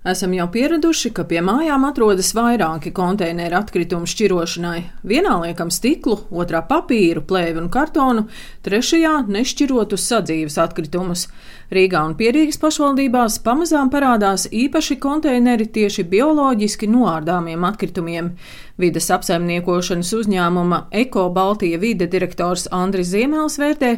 Esam jau pieraduši, ka pie mājām atrodas vairāki konteineru atkritumu šķirošanai. Vienā liekam stiklu, otrā papīru, plēvi un kartonu, trešajā nešķirotus sadzīves atkritumus. Rīgā un Pierīgas pašvaldībās pamazām parādās īpaši konteineri tieši bioloģiski noārdāmiem atkritumiem. Vides apsaimniekošanas uzņēmuma Eko Baltija vide direktors Andris Ziemēls vērtē,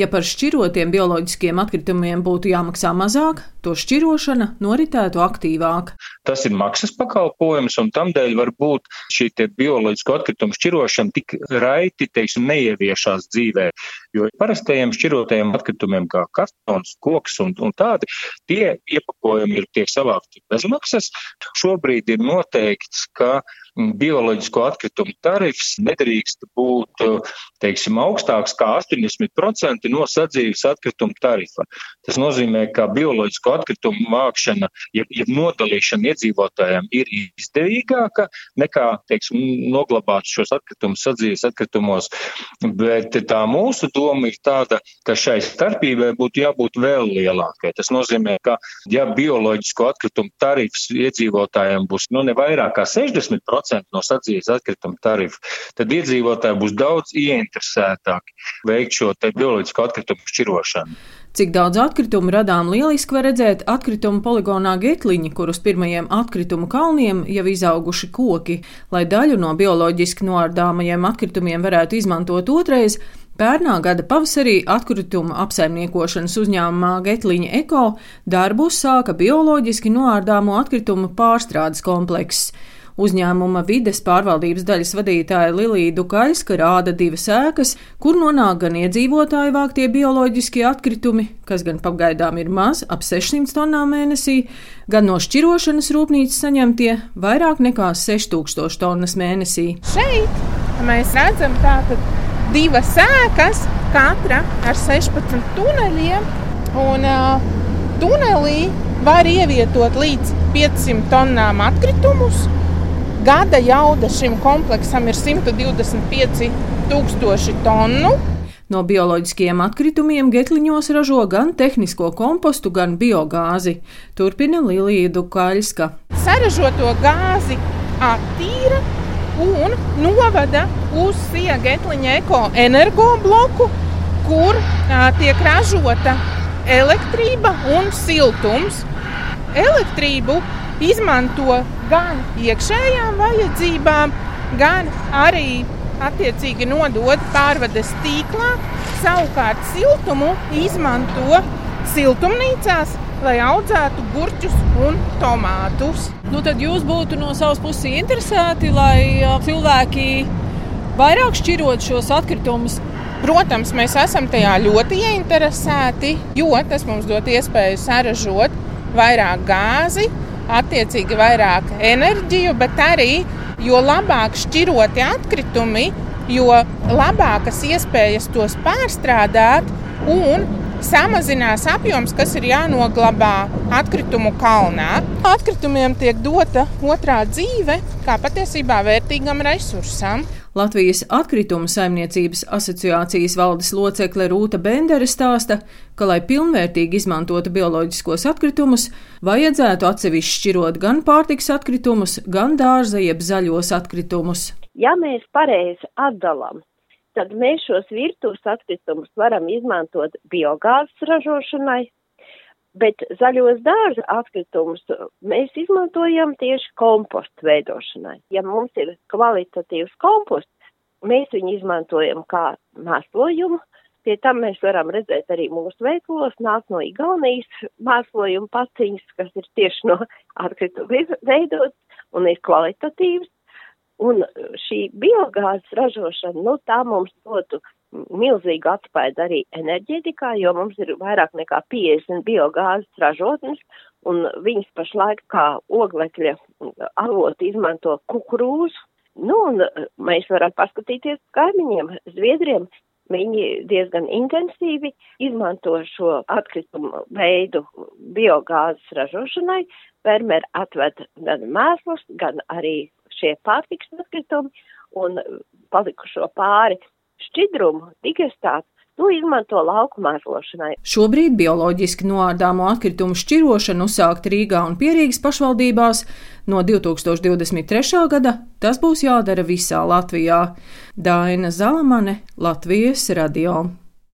ja par šķirotiem bioloģiskiem atkritumiem būtu jāmaksā mazāk, to šķirošana noritētu aktīvāk. Tas ir maksas pakalpojums, un tamdēļ varbūt šī bioloģisko atkritumu šķirošana tik raiti, teiksim, neieviešās dzīvē. Jo parastajiem šķirotajiem atkritumiem, kā kartons, koks un, un tādi, tie iepakojumi ir tiek savākti bez maksas. Šobrīd ir noteikts, ka bioloģisko atkritumu tarifs nedrīkst būt, teiksim, augstāks kā 80% no sadzīves atkrituma tarifa. Tas nozīmē, ka bioloģisko atkritumu vākšana, ja, ja nodalīšana iedzīvotājiem ir izdevīgāka nekā, teiksim, noglabāt šos atkritumus sadzīves atkritumos. Bet tā mūsu doma ir tāda, ka šai starpībai būtu jābūt vēl lielākai. Tas nozīmē, ka ja bioloģisko atkritumu tarifs iedzīvotājiem būs nu, ne vairāk kā 60%, 10% no sadzīves atkrituma tarifa, tad iedzīvotāji būs daudz ieinteresētāki veikt šo bioloģisko atkritumu šķirošanu. Cik daudz atkritumu radām lieliski var redzēt atkritumu poligonā Getliņa, kur uz pirmajiem atkritumu kalniem jau izauguši koki. Lai daļu no bioloģiski noārdāmajiem atkritumiem varētu izmantot otrais, Pērnā gada pavasarī atkritumu apsaimniekošanas uzņēmumā Getliņa Eko darbu sāka bioloģiski noārdāmo atkritumu pārstrādes komplekss. Uzņēmuma vides pārvaldības daļas vadītāja Lilija Dukaļska rāda divas ēkas, kur nonāk gan iedzīvotāju vāktie bioloģiskie atkritumi, kas gan pagaidām ir maz, ap 600 tonnām mēnesī, gan no šķirošanas rūpnīcas saņemtie vairāk nekā 6000 tonnas mēnesī. Šeit mēs redzam tātad divas ēkas, katra ar 16 tuneļiem, un uh, tunelī var ievietot līdz 500 tonnām atkritumus. Gada jauda šim kompleksam ir 125 tūkstoši tonu. No bioloģiskiem atkritumiem getliņos ražo gan tehnisko kompostu, gan biogāzi. Turpina Lilija Dukaļska. Saražoto gāzi attīra un novada uz Siegetliņa eko energobloku, kur a, tiek ražota elektrība un siltums. Elektrību izmanto gan iekšējām vajadzībām, gan arī attiecīgi nodot pārvades tīklā. Savukārt siltumu izmanto siltumnīcās, lai audzētu gurķus un tomātus. Nu, tad jūs būtu no savas puses interesēti, lai cilvēki vairāk šķirot šos atkritumus. Protams, mēs esam tajā ļoti ieinteresēti, jo tas mums dod iespēju saražot vairāk gāzi, attiecīgi vairāk enerģiju, bet arī jo labāk šķiroti atkritumi, jo labākas iespējas tos pārstrādāt un samazinās apjoms, kas ir jānoglabā atkritumu kalnā. Atkritumiem tiek dota otrā dzīve, kā patiesībā vērtīgam resursam. Latvijas atkritumu saimniecības asociācijas valdes locekle Rūta Bendere stāsta, ka, lai pilnvērtīgi izmantotu bioloģiskos atkritumus, vajadzētu atsevišķi šķirot gan pārtiks atkritumus, gan dārza jeb zaļos atkritumus. Ja mēs pareizi atdalām, tad mēs šos virtuves atkritumus varam izmantot biogāzes ražošanai, Bet zaļos dārza atkritumus mēs izmantojam tieši kompostu veidošanai. Ja mums ir kvalitatīvs komposts, mēs viņu izmantojam kā mēslojumu. Pie tam mēs varam redzēt arī mūsu veikalos nāk no Igaunijas mēslojuma paciņas, kas ir tieši no atkritumu veidots un ir kvalitatīvs. Un šī biogāzes ražošana, nu tā mums dotu milzīgu atspaidu arī enerģētikā, jo mums ir vairāk nekā 50 biogāzes ražotnes, un viņas pašlaik kā oglekļa avotu izmanto kukurūzu. Nu, un mēs varam paskatīties kaimiņiem, Zviedriem, viņi diezgan intensīvi izmanto šo atkritumu veidu biogāzes ražošanai. Fermeri atved gan mēslus, gan arī šie pārtiks atkritumi, un palikušo pāri šķidrumu, digestātu To izmanto lauku mēslošanai. Šobrīd bioloģiski noārdāmo atkritumu šķirošanu uzsākt Rīgā un Pierīgas pašvaldībās. No 2023. gada tas būs jādara visā Latvijā. Daina Zalamane, Latvijas radio.